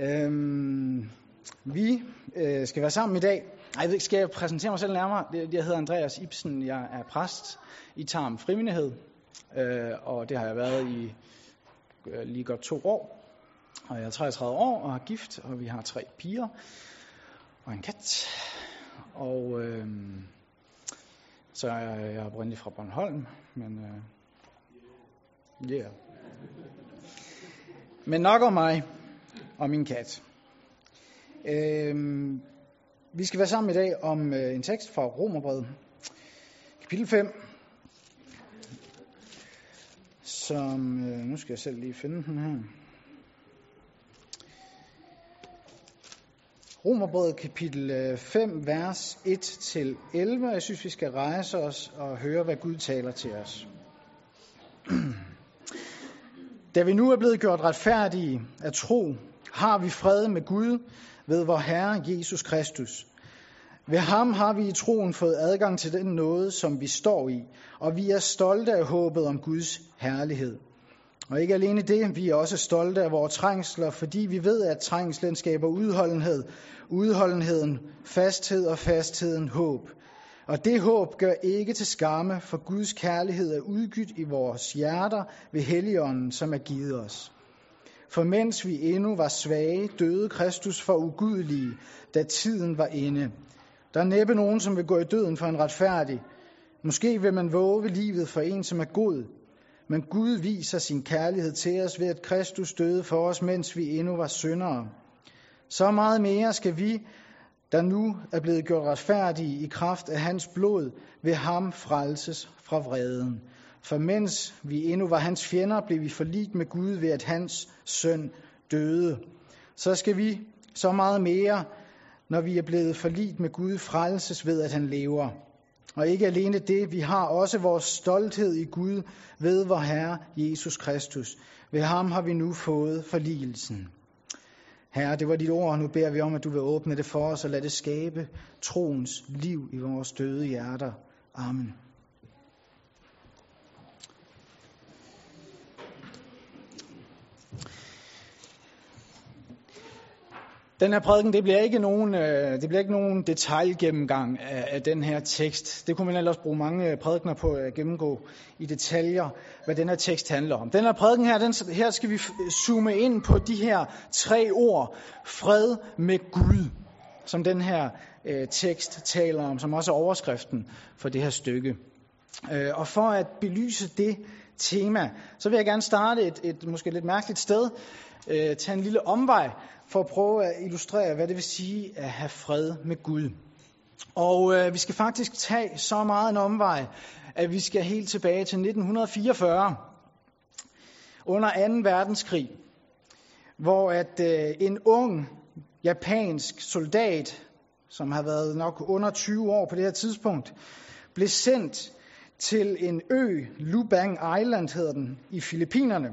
Øhm, vi øh, skal være sammen i dag. Ej, jeg ved ikke, skal jeg præsentere mig selv nærmere? Jeg hedder Andreas Ibsen, jeg er præst i Tarm Frimindighed, øh, og det har jeg været i øh, lige godt to år. Og jeg er 33 år og er gift, og vi har tre piger og en kat. Og øh, så er jeg, jeg er oprindeligt fra Bornholm, men øh, yeah. Men nok om mig og min kat. Øhm, vi skal være sammen i dag om øh, en tekst fra Romerbrevet, kapitel 5, som, øh, nu skal jeg selv lige finde den her. Romerbrevet kapitel øh, 5, vers 1-11. Jeg synes, vi skal rejse os og høre, hvad Gud taler til os. Da vi nu er blevet gjort retfærdige af tro, har vi fred med Gud ved vor Herre Jesus Kristus. Ved ham har vi i troen fået adgang til den nåde, som vi står i, og vi er stolte af håbet om Guds herlighed. Og ikke alene det, vi er også stolte af vores trængsler, fordi vi ved, at trængslen skaber udholdenhed, udholdenheden, fasthed og fastheden håb. Og det håb gør ikke til skamme, for Guds kærlighed er udgydt i vores hjerter ved Helligånden, som er givet os. For mens vi endnu var svage, døde Kristus for ugudelige, da tiden var inde. Der er næppe nogen, som vil gå i døden for en retfærdig. Måske vil man våge livet for en, som er god. Men Gud viser sin kærlighed til os ved, at Kristus døde for os, mens vi endnu var syndere. Så meget mere skal vi, der nu er blevet gjort retfærdige i kraft af hans blod, ved ham frelses fra vreden. For mens vi endnu var hans fjender, blev vi forligt med Gud ved, at hans søn døde. Så skal vi så meget mere, når vi er blevet forlit med Gud, frelses ved, at han lever. Og ikke alene det, vi har også vores stolthed i Gud ved vor Herre Jesus Kristus. Ved ham har vi nu fået forligelsen. Herre, det var dit ord, og nu beder vi om, at du vil åbne det for os og lade det skabe troens liv i vores døde hjerter. Amen. Den her prædiken, det bliver ikke nogen, øh, det bliver ikke nogen detaljgennemgang af, af den her tekst. Det kunne man ellers bruge mange øh, prædikner på at gennemgå i detaljer, hvad den her tekst handler om. Den her prædiken her, den, her skal vi zoome ind på de her tre ord. Fred med Gud, som den her øh, tekst taler om, som også er overskriften for det her stykke. Øh, og for at belyse det tema, så vil jeg gerne starte et, et måske lidt mærkeligt sted, øh, tage en lille omvej for at prøve at illustrere, hvad det vil sige at have fred med Gud. Og øh, vi skal faktisk tage så meget en omvej, at vi skal helt tilbage til 1944, under 2. verdenskrig, hvor at øh, en ung japansk soldat, som har været nok under 20 år på det her tidspunkt, blev sendt til en ø, Lubang Island hedder den, i Filippinerne.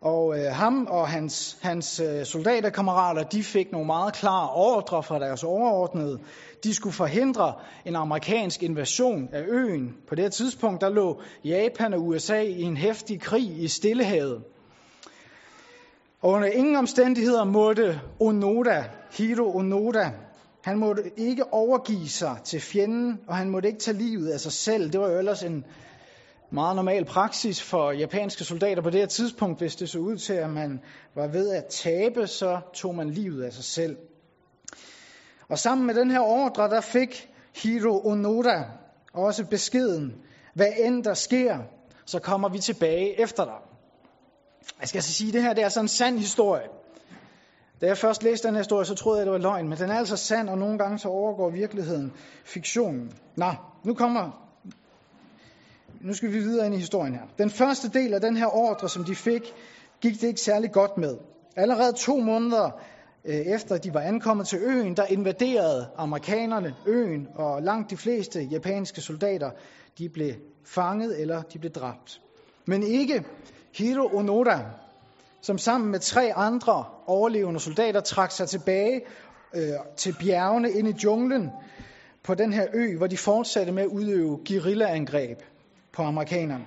Og øh, ham og hans, hans øh, soldaterkammerater, de fik nogle meget klare ordre fra deres overordnede. De skulle forhindre en amerikansk invasion af øen. På det her tidspunkt, der lå Japan og USA i en hæftig krig i Stillehavet. Og under ingen omstændigheder måtte Onoda, Hiro Onoda, han måtte ikke overgive sig til fjenden, og han måtte ikke tage livet af sig selv. Det var jo ellers en meget normal praksis for japanske soldater på det her tidspunkt. Hvis det så ud til, at man var ved at tabe, så tog man livet af sig selv. Og sammen med den her ordre, der fik Hiro Onoda også beskeden, hvad end der sker, så kommer vi tilbage efter dig. Jeg skal altså sige, at det her det er sådan en sand historie. Da jeg først læste den her historie, så troede jeg, at det var løgn, men den er altså sand, og nogle gange så overgår virkeligheden fiktionen. Nå, nu kommer nu skal vi videre ind i historien her. Den første del af den her ordre, som de fik, gik det ikke særlig godt med. Allerede to måneder øh, efter de var ankommet til øen, der invaderede amerikanerne øen, og langt de fleste japanske soldater, de blev fanget eller de blev dræbt. Men ikke Hiro Onoda, som sammen med tre andre overlevende soldater trak sig tilbage øh, til bjergene ind i junglen på den her ø, hvor de fortsatte med at udøve guerillaangreb på amerikanerne.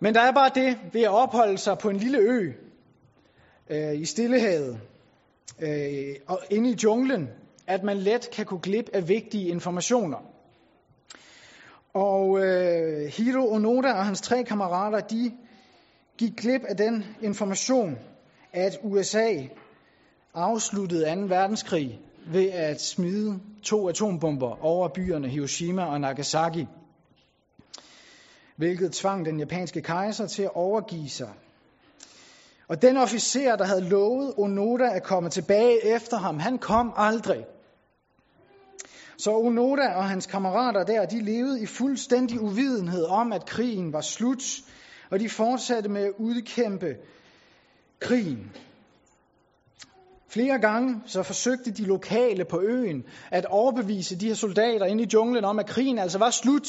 Men der er bare det ved at opholde sig på en lille ø, øh, i Stillehavet, øh, og inde i junglen, at man let kan gå glip af vigtige informationer. Og øh, Hiro Onoda og hans tre kammerater, de gik glip af den information, at USA afsluttede 2. verdenskrig ved at smide to atombomber over byerne Hiroshima og Nagasaki, hvilket tvang den japanske kejser til at overgive sig. Og den officer, der havde lovet Onoda at komme tilbage efter ham, han kom aldrig. Så Onoda og hans kammerater der, de levede i fuldstændig uvidenhed om, at krigen var slut, og de fortsatte med at udkæmpe krigen. Flere gange så forsøgte de lokale på øen at overbevise de her soldater inde i junglen om, at krigen altså var slut.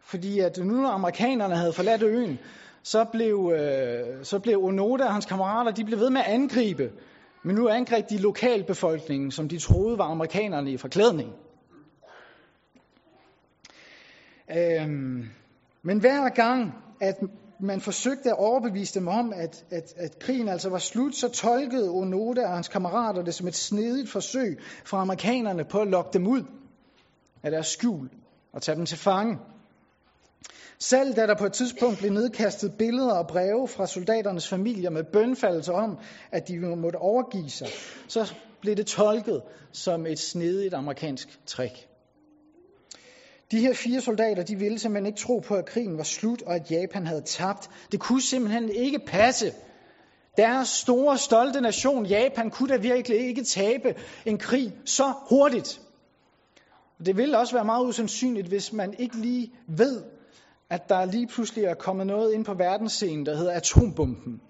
Fordi at nu når amerikanerne havde forladt øen, så blev, øh, så blev Onoda og hans kammerater, de blev ved med at angribe. Men nu angreb de lokalbefolkningen, som de troede var amerikanerne i forklædning. Øhm, men hver gang, at man forsøgte at overbevise dem om, at, at, at krigen altså var slut, så tolkede Onoda og hans kammerater det som et snedigt forsøg fra amerikanerne på at lokke dem ud af deres skjul og tage dem til fange. Selv da der på et tidspunkt blev nedkastet billeder og breve fra soldaternes familier med bønfaldelser om, at de måtte overgive sig, så blev det tolket som et snedigt amerikansk trick. De her fire soldater, de ville simpelthen ikke tro på, at krigen var slut, og at Japan havde tabt. Det kunne simpelthen ikke passe. Deres store, stolte nation, Japan, kunne da virkelig ikke tabe en krig så hurtigt. Det ville også være meget usandsynligt, hvis man ikke lige ved, at der lige pludselig er kommet noget ind på verdensscenen, der hedder atombomben.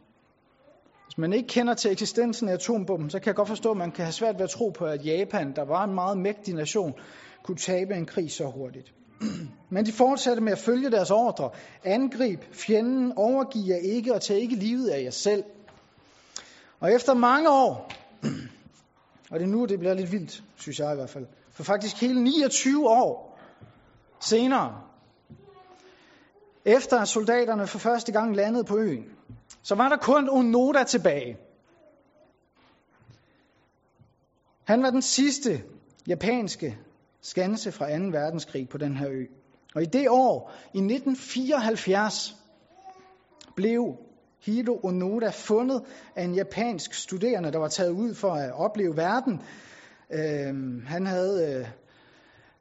Hvis man ikke kender til eksistensen af atombomben, så kan jeg godt forstå, at man kan have svært ved at tro på, at Japan, der var en meget mægtig nation, kunne tabe en krig så hurtigt. Men de fortsatte med at følge deres ordre. Angrib fjenden, overgiv jer ikke og tag ikke livet af jer selv. Og efter mange år, og det er nu, det bliver lidt vildt, synes jeg i hvert fald, for faktisk hele 29 år senere, efter at soldaterne for første gang landede på øen, så var der kun Onoda tilbage. Han var den sidste japanske skanse fra 2. verdenskrig på den her ø. Og i det år, i 1974, blev Hiro Onoda fundet af en japansk studerende, der var taget ud for at opleve verden. Øh, han havde, øh,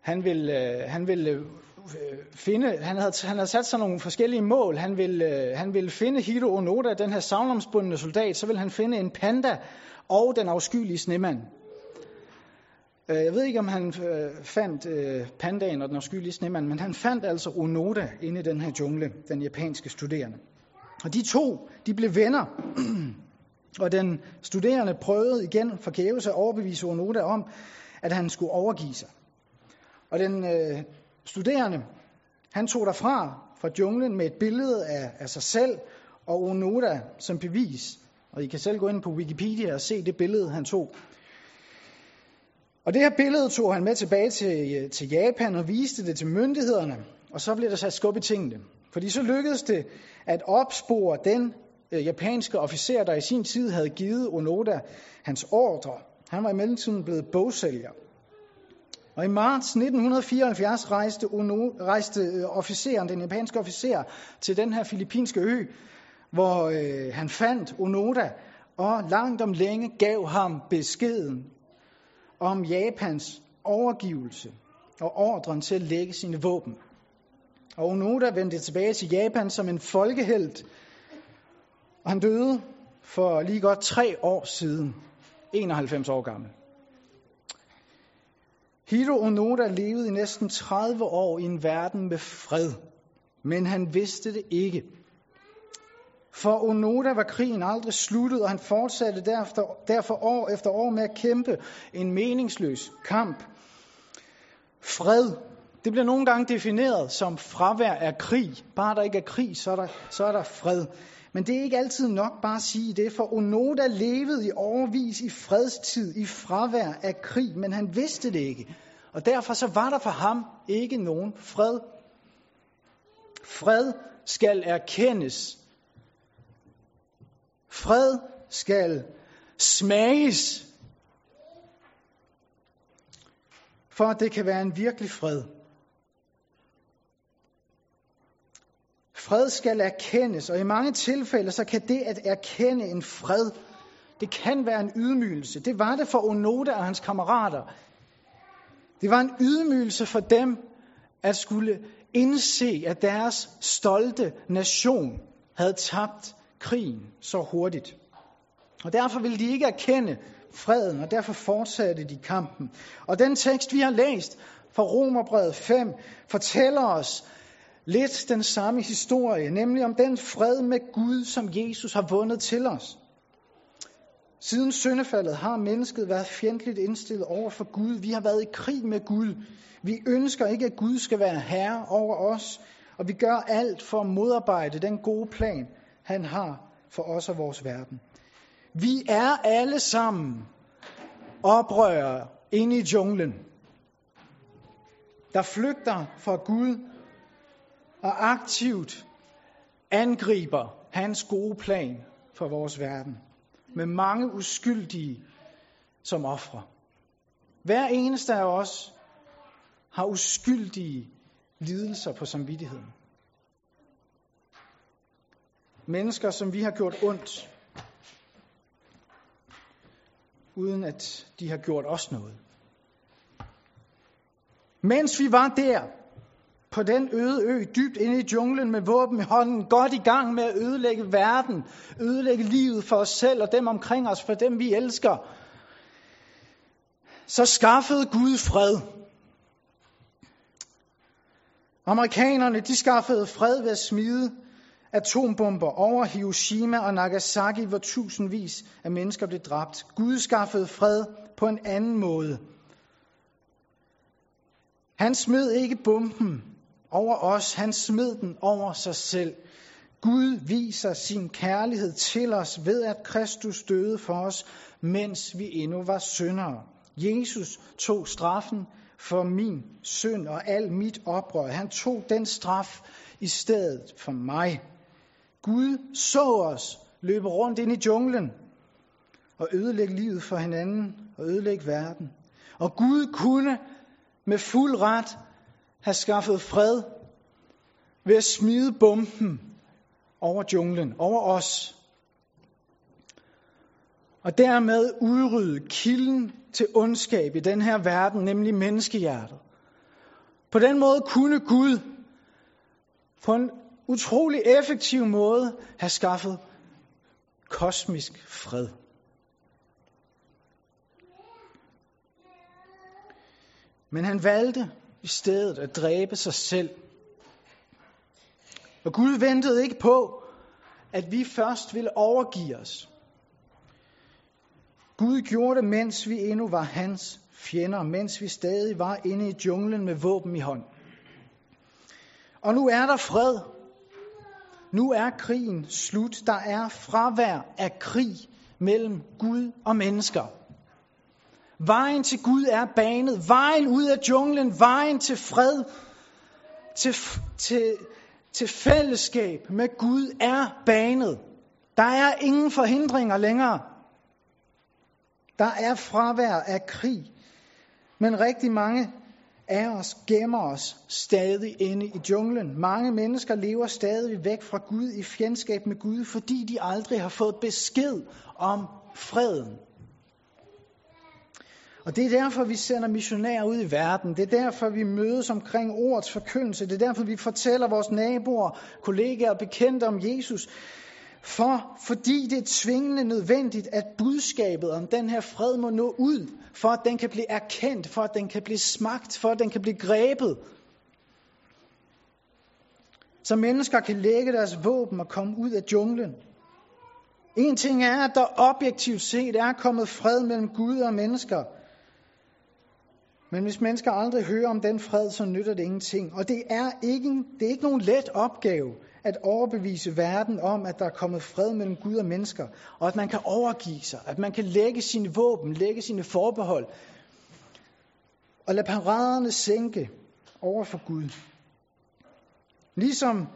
han ville, øh, han ville øh, Øh, finde, han havde, han havde sat sig nogle forskellige mål. Han ville, øh, han ville finde Hiro Onoda, den her savnomsbundne soldat, så ville han finde en panda og den afskyelige snemand. Øh, jeg ved ikke, om han fandt pandaen og den afskyelige snemand, men han fandt altså Onoda inde i den her jungle, den japanske studerende. Og de to, de blev venner, og den studerende prøvede igen forgæves at overbevise Onoda om, at han skulle overgive sig. Og den øh, studerende, han tog derfra fra junglen med et billede af, af sig selv og Onoda som bevis. Og I kan selv gå ind på Wikipedia og se det billede, han tog. Og det her billede tog han med tilbage til, til Japan og viste det til myndighederne, og så blev der sat skub i tingene. Fordi så lykkedes det at opspore den øh, japanske officer, der i sin tid havde givet Onoda hans ordre. Han var i mellemtiden blevet bogsælger. Og i marts 1974 rejste, Ono, rejste øh, officeren, den japanske officer, til den her filippinske ø, hvor øh, han fandt Onoda, og langt om længe gav ham beskeden om Japans overgivelse og ordren til at lægge sine våben. Og Onoda vendte tilbage til Japan som en folkehelt, og han døde for lige godt tre år siden, 91 år gammel. Hiro Onoda levede i næsten 30 år i en verden med fred, men han vidste det ikke. For Onoda var krigen aldrig sluttet, og han fortsatte derfor, derfor år efter år med at kæmpe en meningsløs kamp. Fred, det bliver nogle gange defineret som fravær af krig. Bare der ikke er krig, så er der, så er der fred. Men det er ikke altid nok bare at sige det, for Onoda levede i overvis i fredstid, i fravær af krig, men han vidste det ikke. Og derfor så var der for ham ikke nogen fred. Fred skal erkendes Fred skal smages, for at det kan være en virkelig fred. Fred skal erkendes, og i mange tilfælde, så kan det at erkende en fred, det kan være en ydmygelse. Det var det for Onoda og hans kammerater. Det var en ydmygelse for dem, at skulle indse, at deres stolte nation havde tabt krigen så hurtigt. Og derfor ville de ikke erkende freden, og derfor fortsatte de kampen. Og den tekst, vi har læst fra Romerbrevet 5, fortæller os lidt den samme historie, nemlig om den fred med Gud, som Jesus har vundet til os. Siden syndefaldet har mennesket været fjendtligt indstillet over for Gud. Vi har været i krig med Gud. Vi ønsker ikke, at Gud skal være herre over os, og vi gør alt for at modarbejde den gode plan, han har for os og vores verden. Vi er alle sammen oprørere inde i junglen, der flygter fra Gud og aktivt angriber hans gode plan for vores verden med mange uskyldige som ofre. Hver eneste af os har uskyldige lidelser på samvittigheden. Mennesker, som vi har gjort ondt, uden at de har gjort os noget. Mens vi var der, på den øde ø, dybt inde i junglen med våben i hånden, godt i gang med at ødelægge verden, ødelægge livet for os selv og dem omkring os, for dem vi elsker, så skaffede Gud fred. Amerikanerne, de skaffede fred ved at smide atombomber over Hiroshima og Nagasaki, hvor tusindvis af mennesker blev dræbt. Gud skaffede fred på en anden måde. Han smed ikke bomben over os, han smed den over sig selv. Gud viser sin kærlighed til os ved, at Kristus døde for os, mens vi endnu var syndere. Jesus tog straffen for min synd og al mit oprør. Han tog den straf i stedet for mig. Gud så os løbe rundt ind i junglen og ødelægge livet for hinanden og ødelægge verden. Og Gud kunne med fuld ret have skaffet fred ved at smide bomben over junglen, over os. Og dermed udrydde kilden til ondskab i den her verden, nemlig menneskehjertet. På den måde kunne Gud på en utrolig effektiv måde have skaffet kosmisk fred. Men han valgte i stedet at dræbe sig selv. Og Gud ventede ikke på, at vi først ville overgive os. Gud gjorde det, mens vi endnu var hans fjender, mens vi stadig var inde i junglen med våben i hånd. Og nu er der fred. Nu er krigen slut. Der er fravær af krig mellem Gud og mennesker. Vejen til Gud er banet. Vejen ud af junglen. Vejen til fred. Til, til, til fællesskab med Gud er banet. Der er ingen forhindringer længere. Der er fravær af krig. Men rigtig mange af os gemmer os stadig inde i junglen. Mange mennesker lever stadig væk fra Gud i fjendskab med Gud, fordi de aldrig har fået besked om freden. Og det er derfor, vi sender missionærer ud i verden. Det er derfor, vi mødes omkring ordets forkyndelse. Det er derfor, vi fortæller vores naboer, kollegaer og bekendte om Jesus. For, fordi det er tvingende nødvendigt, at budskabet om den her fred må nå ud, for at den kan blive erkendt, for at den kan blive smagt, for at den kan blive grebet. Så mennesker kan lægge deres våben og komme ud af junglen. En ting er, at der objektivt set er kommet fred mellem Gud og mennesker – men hvis mennesker aldrig hører om den fred, så nytter det ingenting. Og det er ikke, det er ikke nogen let opgave at overbevise verden om, at der er kommet fred mellem Gud og mennesker, og at man kan overgive sig, at man kan lægge sine våben, lægge sine forbehold, og lade paraderne sænke over for Gud. Ligesom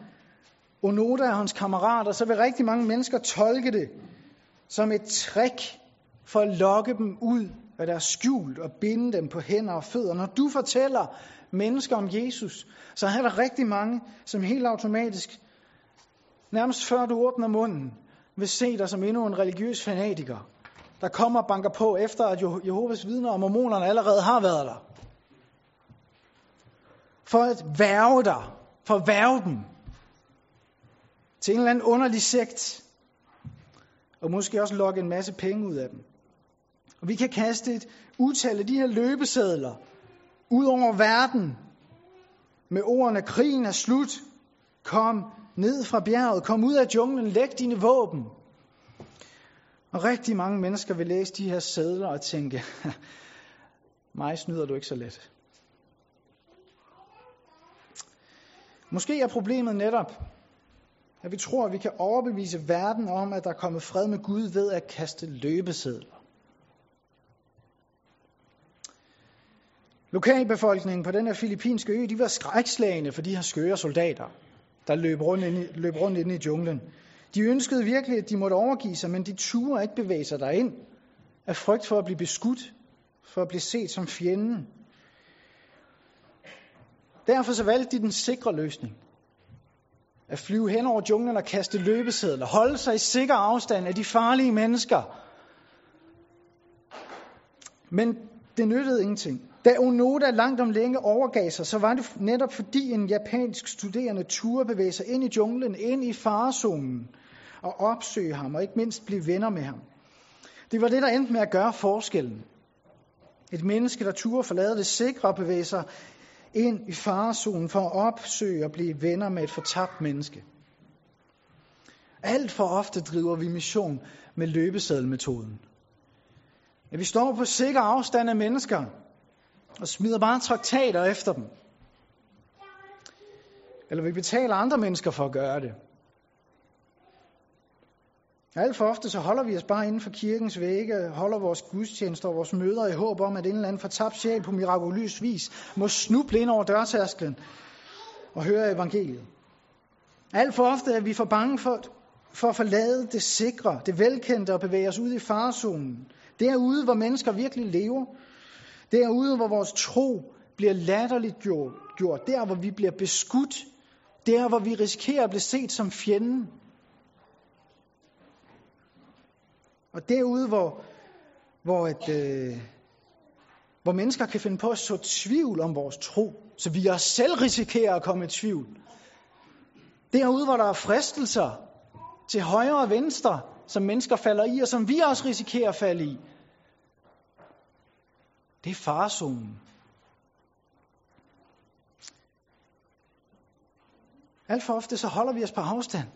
Onoda og hans kammerater, så vil rigtig mange mennesker tolke det som et trick for at lokke dem ud hvad der er skjult, og binde dem på hænder og fødder. Når du fortæller mennesker om Jesus, så er der rigtig mange, som helt automatisk, nærmest før du åbner munden, vil se dig som endnu en religiøs fanatiker, der kommer og banker på, efter at Jehovas vidner og mormonerne allerede har været der. For at værve dig, for at værve dem til en eller anden underlig sekt, og måske også lokke en masse penge ud af dem. Og vi kan kaste et utal af de her løbesedler ud over verden med ordene, krigen er slut, kom ned fra bjerget, kom ud af junglen, læg dine våben. Og rigtig mange mennesker vil læse de her sædler og tænke, mig snyder du ikke så let. Måske er problemet netop, at vi tror, at vi kan overbevise verden om, at der er kommet fred med Gud ved at kaste løbesedler. Lokalbefolkningen på den her filippinske ø, de var skrækslagende for de her skøre soldater, der løb rundt, ind i, løb rundt inde i junglen. De ønskede virkelig, at de måtte overgive sig, men de turde ikke bevæge sig derind af frygt for at blive beskudt, for at blive set som fjenden. Derfor så valgte de den sikre løsning. At flyve hen over junglen og kaste løbesedler. Holde sig i sikker afstand af de farlige mennesker. Men det nyttede ingenting. Da Onoda langt om længe overgav sig, så var det netop fordi en japansk studerende turde bevæge sig ind i junglen, ind i farezonen og opsøge ham, og ikke mindst blive venner med ham. Det var det, der endte med at gøre forskellen. Et menneske, der turde forlade det sikre og bevæge sig ind i farezonen for at opsøge og blive venner med et fortabt menneske. Alt for ofte driver vi mission med løbeseddelmetoden. At vi står på sikker afstand af mennesker og smider bare traktater efter dem. Eller vi betaler andre mennesker for at gøre det. Alt for ofte så holder vi os bare inden for kirkens vægge, holder vores gudstjenester og vores møder i håb om, at en eller anden fortabt sjæl på mirakuløs vis må snuble ind over dørtærsklen og høre evangeliet. Alt for ofte er vi for bange for, for at forlade det sikre, det velkendte og bevæge os ud i farzonen. Derude, hvor mennesker virkelig lever. Derude, hvor vores tro bliver latterligt gjort. Der, hvor vi bliver beskudt. Der, hvor vi risikerer at blive set som fjenden. Og derude, hvor, hvor, et, øh, hvor mennesker kan finde på at så tvivl om vores tro, så vi også selv risikerer at komme i tvivl. Derude, hvor der er fristelser til højre og venstre, som mennesker falder i, og som vi også risikerer at falde i. Det er farzonen. Alt for ofte så holder vi os på afstand.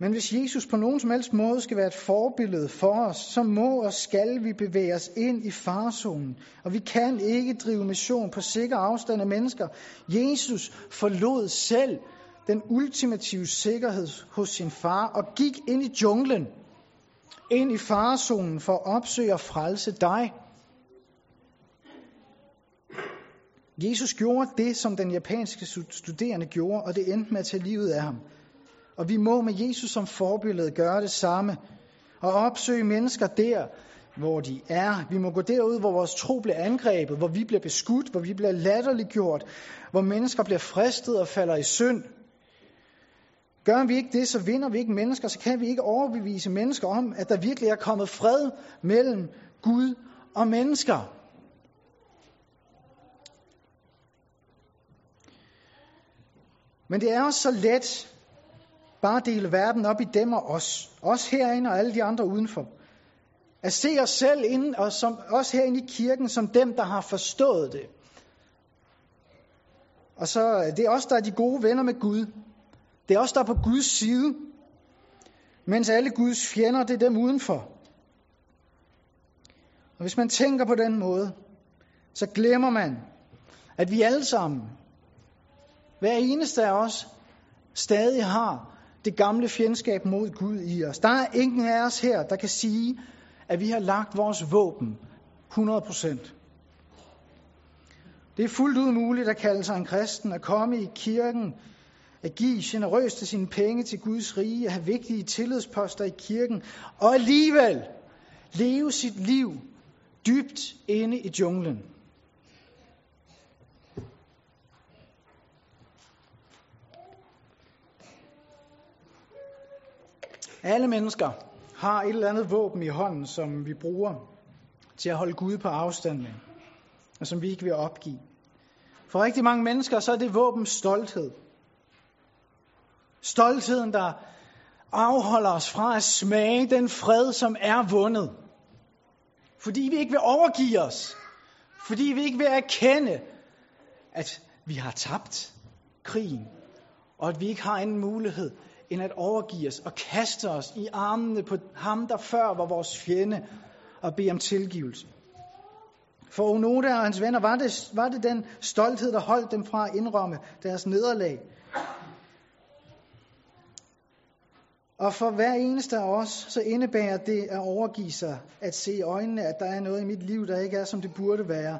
Men hvis Jesus på nogen som helst måde skal være et forbillede for os, så må og skal vi bevæge os ind i farzonen. Og vi kan ikke drive mission på sikker afstand af mennesker. Jesus forlod selv den ultimative sikkerhed hos sin far og gik ind i junglen, ind i farzonen for at opsøge og frelse dig. Jesus gjorde det, som den japanske studerende gjorde, og det endte med at tage livet af ham. Og vi må med Jesus som forbillede gøre det samme. Og opsøge mennesker der, hvor de er. Vi må gå derud, hvor vores tro bliver angrebet, hvor vi bliver beskudt, hvor vi bliver latterliggjort, hvor mennesker bliver fristet og falder i synd. Gør vi ikke det, så vinder vi ikke mennesker, så kan vi ikke overbevise mennesker om, at der virkelig er kommet fred mellem Gud og mennesker. Men det er også så let bare dele verden op i dem og os. Os herinde og alle de andre udenfor. At se os selv ind, og som, os herinde i kirken som dem, der har forstået det. Og så det er os, der er de gode venner med Gud. Det er os, der er på Guds side. Mens alle Guds fjender, det er dem udenfor. Og hvis man tænker på den måde, så glemmer man, at vi alle sammen, hver eneste af os, stadig har det gamle fjendskab mod Gud i os. Der er ingen af os her, der kan sige, at vi har lagt vores våben 100 procent. Det er fuldt ud muligt at kalde sig en kristen, at komme i kirken at give generøst af sine penge til Guds rige, at have vigtige tillidsposter i kirken, og alligevel leve sit liv dybt inde i junglen. Alle mennesker har et eller andet våben i hånden, som vi bruger til at holde Gud på afstand med, og som vi ikke vil opgive. For rigtig mange mennesker så er det våben stolthed. Stoltheden, der afholder os fra at smage den fred, som er vundet. Fordi vi ikke vil overgive os. Fordi vi ikke vil erkende, at vi har tabt krigen. Og at vi ikke har en mulighed end at overgive os og kaste os i armene på ham, der før var vores fjende, og bede om tilgivelse. For Onoda og hans venner var det, var det den stolthed, der holdt dem fra at indrømme deres nederlag. Og for hver eneste af os, så indebærer det at overgive sig, at se i øjnene, at der er noget i mit liv, der ikke er, som det burde være.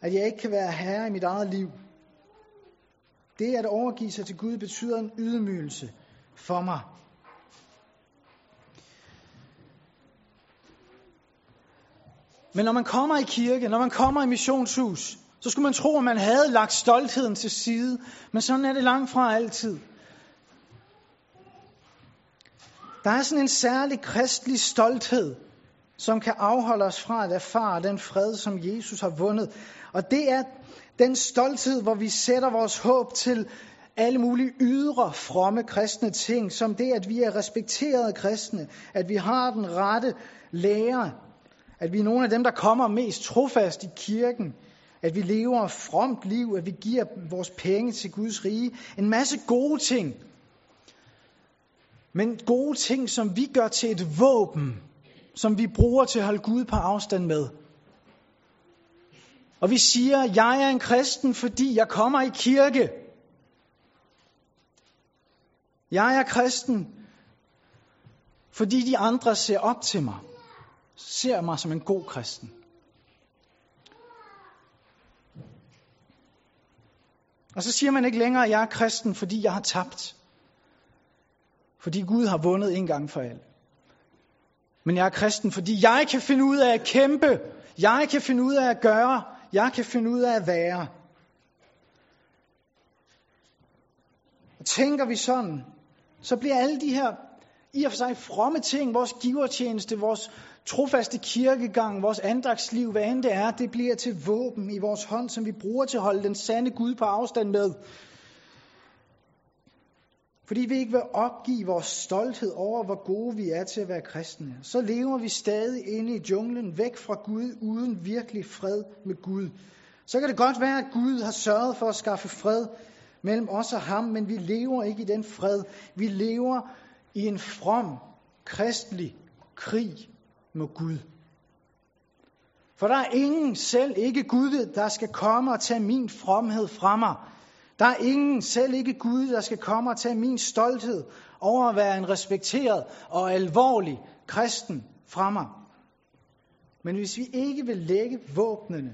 At jeg ikke kan være herre i mit eget liv. Det at overgive sig til Gud betyder en ydmygelse for mig. Men når man kommer i kirke, når man kommer i missionshus, så skulle man tro, at man havde lagt stoltheden til side. Men sådan er det langt fra altid. Der er sådan en særlig kristelig stolthed, som kan afholde os fra at erfare den fred, som Jesus har vundet. Og det er den stolthed, hvor vi sætter vores håb til alle mulige ydre, fromme kristne ting, som det, at vi er respekterede kristne, at vi har den rette lære, at vi er nogle af dem, der kommer mest trofast i kirken, at vi lever et fromt liv, at vi giver vores penge til Guds rige. En masse gode ting. Men gode ting, som vi gør til et våben, som vi bruger til at holde Gud på afstand med. Og vi siger, jeg er en kristen, fordi jeg kommer i kirke. Jeg er kristen, fordi de andre ser op til mig. Ser mig som en god kristen. Og så siger man ikke længere, at jeg er kristen, fordi jeg har tabt. Fordi Gud har vundet en gang for alle. Men jeg er kristen, fordi jeg kan finde ud af at kæmpe. Jeg kan finde ud af at gøre. Jeg kan finde ud af at være. Og tænker vi sådan, så bliver alle de her i og for sig fromme ting, vores givertjeneste, vores trofaste kirkegang, vores andragsliv, hvad end det er, det bliver til våben i vores hånd, som vi bruger til at holde den sande Gud på afstand med. Fordi vi ikke vil opgive vores stolthed over, hvor gode vi er til at være kristne, så lever vi stadig inde i junglen, væk fra Gud, uden virkelig fred med Gud. Så kan det godt være, at Gud har sørget for at skaffe fred mellem os og ham, men vi lever ikke i den fred. Vi lever i en from, kristelig krig med Gud. For der er ingen, selv ikke Gud, der skal komme og tage min fromhed fra mig. Der er ingen, selv ikke Gud, der skal komme og tage min stolthed over at være en respekteret og alvorlig kristen fra mig. Men hvis vi ikke vil lægge våbnene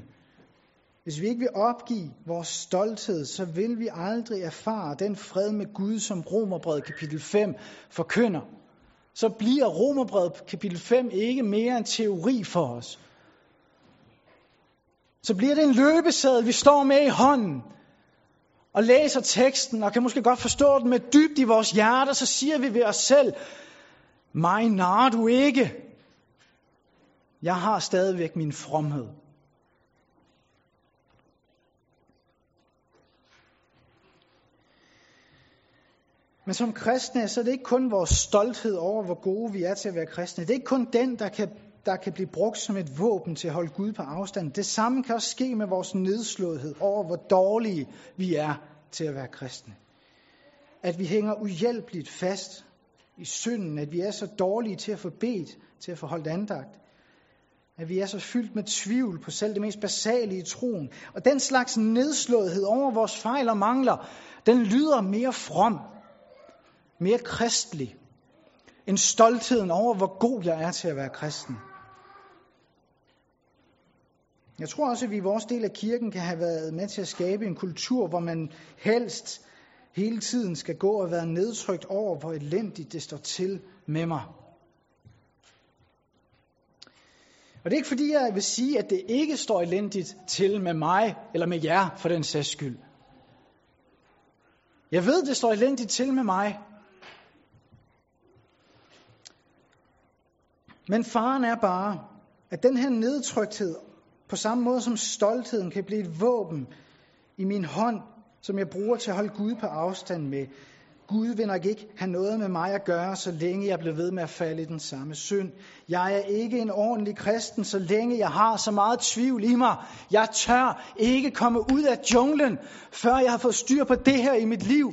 hvis vi ikke vil opgive vores stolthed, så vil vi aldrig erfare den fred med Gud, som Romerbrevet kapitel 5 forkynder. Så bliver Romerbrevet kapitel 5 ikke mere en teori for os. Så bliver det en løbesæde, vi står med i hånden, og læser teksten, og kan måske godt forstå den med dybt i vores hjerter, så siger vi ved os selv, mig nar du ikke. Jeg har stadigvæk min fromhed. Men som kristne, så er det ikke kun vores stolthed over, hvor gode vi er til at være kristne. Det er ikke kun den, der kan, der kan blive brugt som et våben til at holde Gud på afstand. Det samme kan også ske med vores nedslåethed over, hvor dårlige vi er til at være kristne. At vi hænger uhjælpeligt fast i synden, at vi er så dårlige til at få bedt, til at få holdt andagt. At vi er så fyldt med tvivl på selv det mest basale i troen. Og den slags nedslåethed over vores fejl og mangler, den lyder mere from mere kristelig, end stoltheden over, hvor god jeg er til at være kristen. Jeg tror også, at vi i vores del af kirken kan have været med til at skabe en kultur, hvor man helst hele tiden skal gå og være nedtrykt over, hvor elendigt det står til med mig. Og det er ikke fordi, jeg vil sige, at det ikke står elendigt til med mig, eller med jer for den sags skyld. Jeg ved, det står elendigt til med mig. Men faren er bare, at den her nedtrykthed, på samme måde som stoltheden kan blive et våben i min hånd, som jeg bruger til at holde Gud på afstand med. Gud vil nok ikke have noget med mig at gøre, så længe jeg bliver ved med at falde i den samme synd. Jeg er ikke en ordentlig kristen, så længe jeg har så meget tvivl i mig. Jeg tør ikke komme ud af junglen, før jeg har fået styr på det her i mit liv.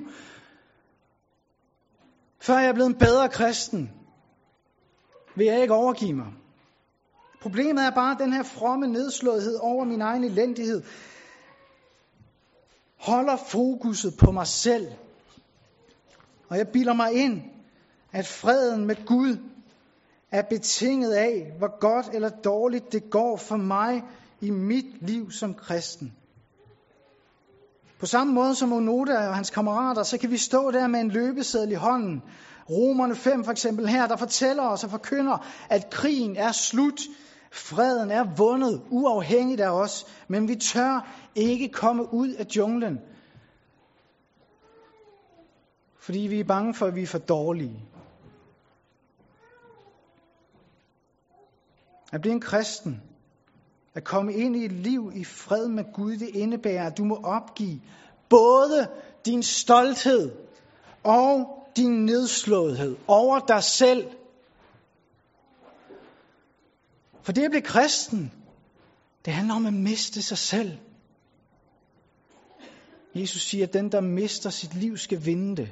Før jeg er blevet en bedre kristen, vil jeg ikke overgive mig. Problemet er bare den her fromme nedslåethed over min egen elendighed. Holder fokuset på mig selv. Og jeg bilder mig ind, at freden med Gud er betinget af, hvor godt eller dårligt det går for mig i mit liv som kristen. På samme måde som Onoda og hans kammerater, så kan vi stå der med en løbeseddel i hånden. Romerne 5 for eksempel her, der fortæller os og forkynder, at krigen er slut. Freden er vundet, uafhængigt af os, men vi tør ikke komme ud af junglen. Fordi vi er bange for, at vi er for dårlige. At blive en kristen, at komme ind i et liv i fred med Gud, det indebærer, at du må opgive både din stolthed og din nedslåethed over dig selv. For det at blive kristen, det handler om at miste sig selv. Jesus siger, at den, der mister sit liv, skal vinde det.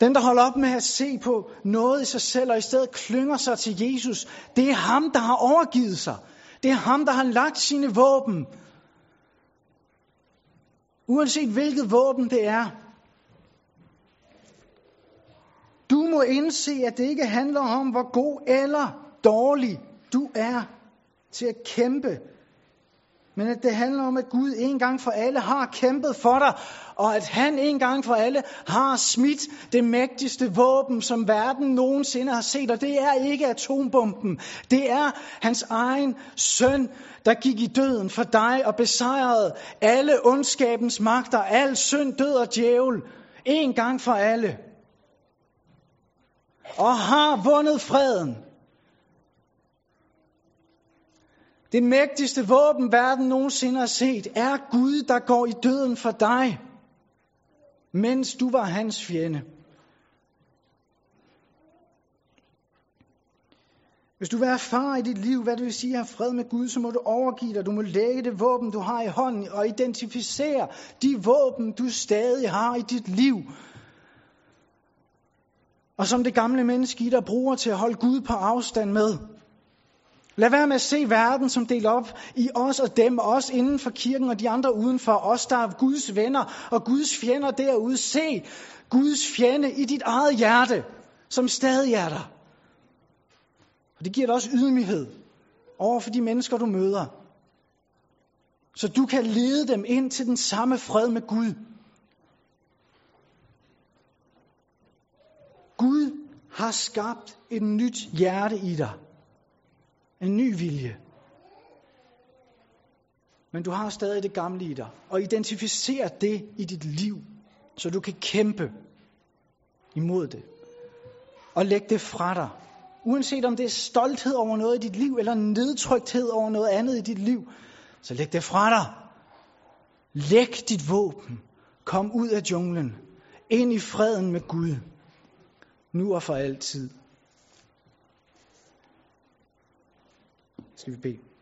Den, der holder op med at se på noget i sig selv, og i stedet klynger sig til Jesus, det er ham, der har overgivet sig. Det er ham, der har lagt sine våben. Uanset hvilket våben det er. Du må indse, at det ikke handler om, hvor god eller dårlig du er til at kæmpe men at det handler om, at Gud en gang for alle har kæmpet for dig, og at han en gang for alle har smidt det mægtigste våben, som verden nogensinde har set, og det er ikke atombomben. Det er hans egen søn, der gik i døden for dig og besejrede alle ondskabens magter, al synd, død og djævel, en gang for alle. Og har vundet freden Det mægtigste våben, verden nogensinde har set, er Gud, der går i døden for dig, mens du var hans fjende. Hvis du vil erfare i dit liv, hvad det vil sige at have fred med Gud, så må du overgive dig. Du må lægge det våben, du har i hånden, og identificere de våben, du stadig har i dit liv. Og som det gamle menneske i dig bruger til at holde Gud på afstand med. Lad være med at se verden som delt op i os og dem, os inden for kirken og de andre udenfor, os der er Guds venner og Guds fjender derude. Se Guds fjende i dit eget hjerte, som stadig er der. Og det giver dig også ydmyghed over for de mennesker, du møder. Så du kan lede dem ind til den samme fred med Gud. Gud har skabt et nyt hjerte i dig. En ny vilje. Men du har stadig det gamle i dig. Og identificer det i dit liv, så du kan kæmpe imod det. Og læg det fra dig. Uanset om det er stolthed over noget i dit liv, eller nedtrykthed over noget andet i dit liv, så læg det fra dig. Læg dit våben. Kom ud af junglen. Ind i freden med Gud. Nu og for altid. Skal vi bede.